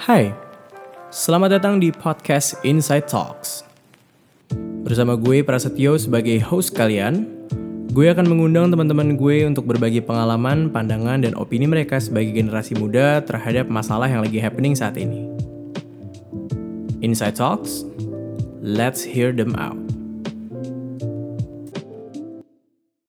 Hai, selamat datang di podcast Inside Talks. Bersama gue Prasetyo sebagai host kalian, gue akan mengundang teman-teman gue untuk berbagi pengalaman, pandangan, dan opini mereka sebagai generasi muda terhadap masalah yang lagi happening saat ini. Inside Talks, let's hear them out.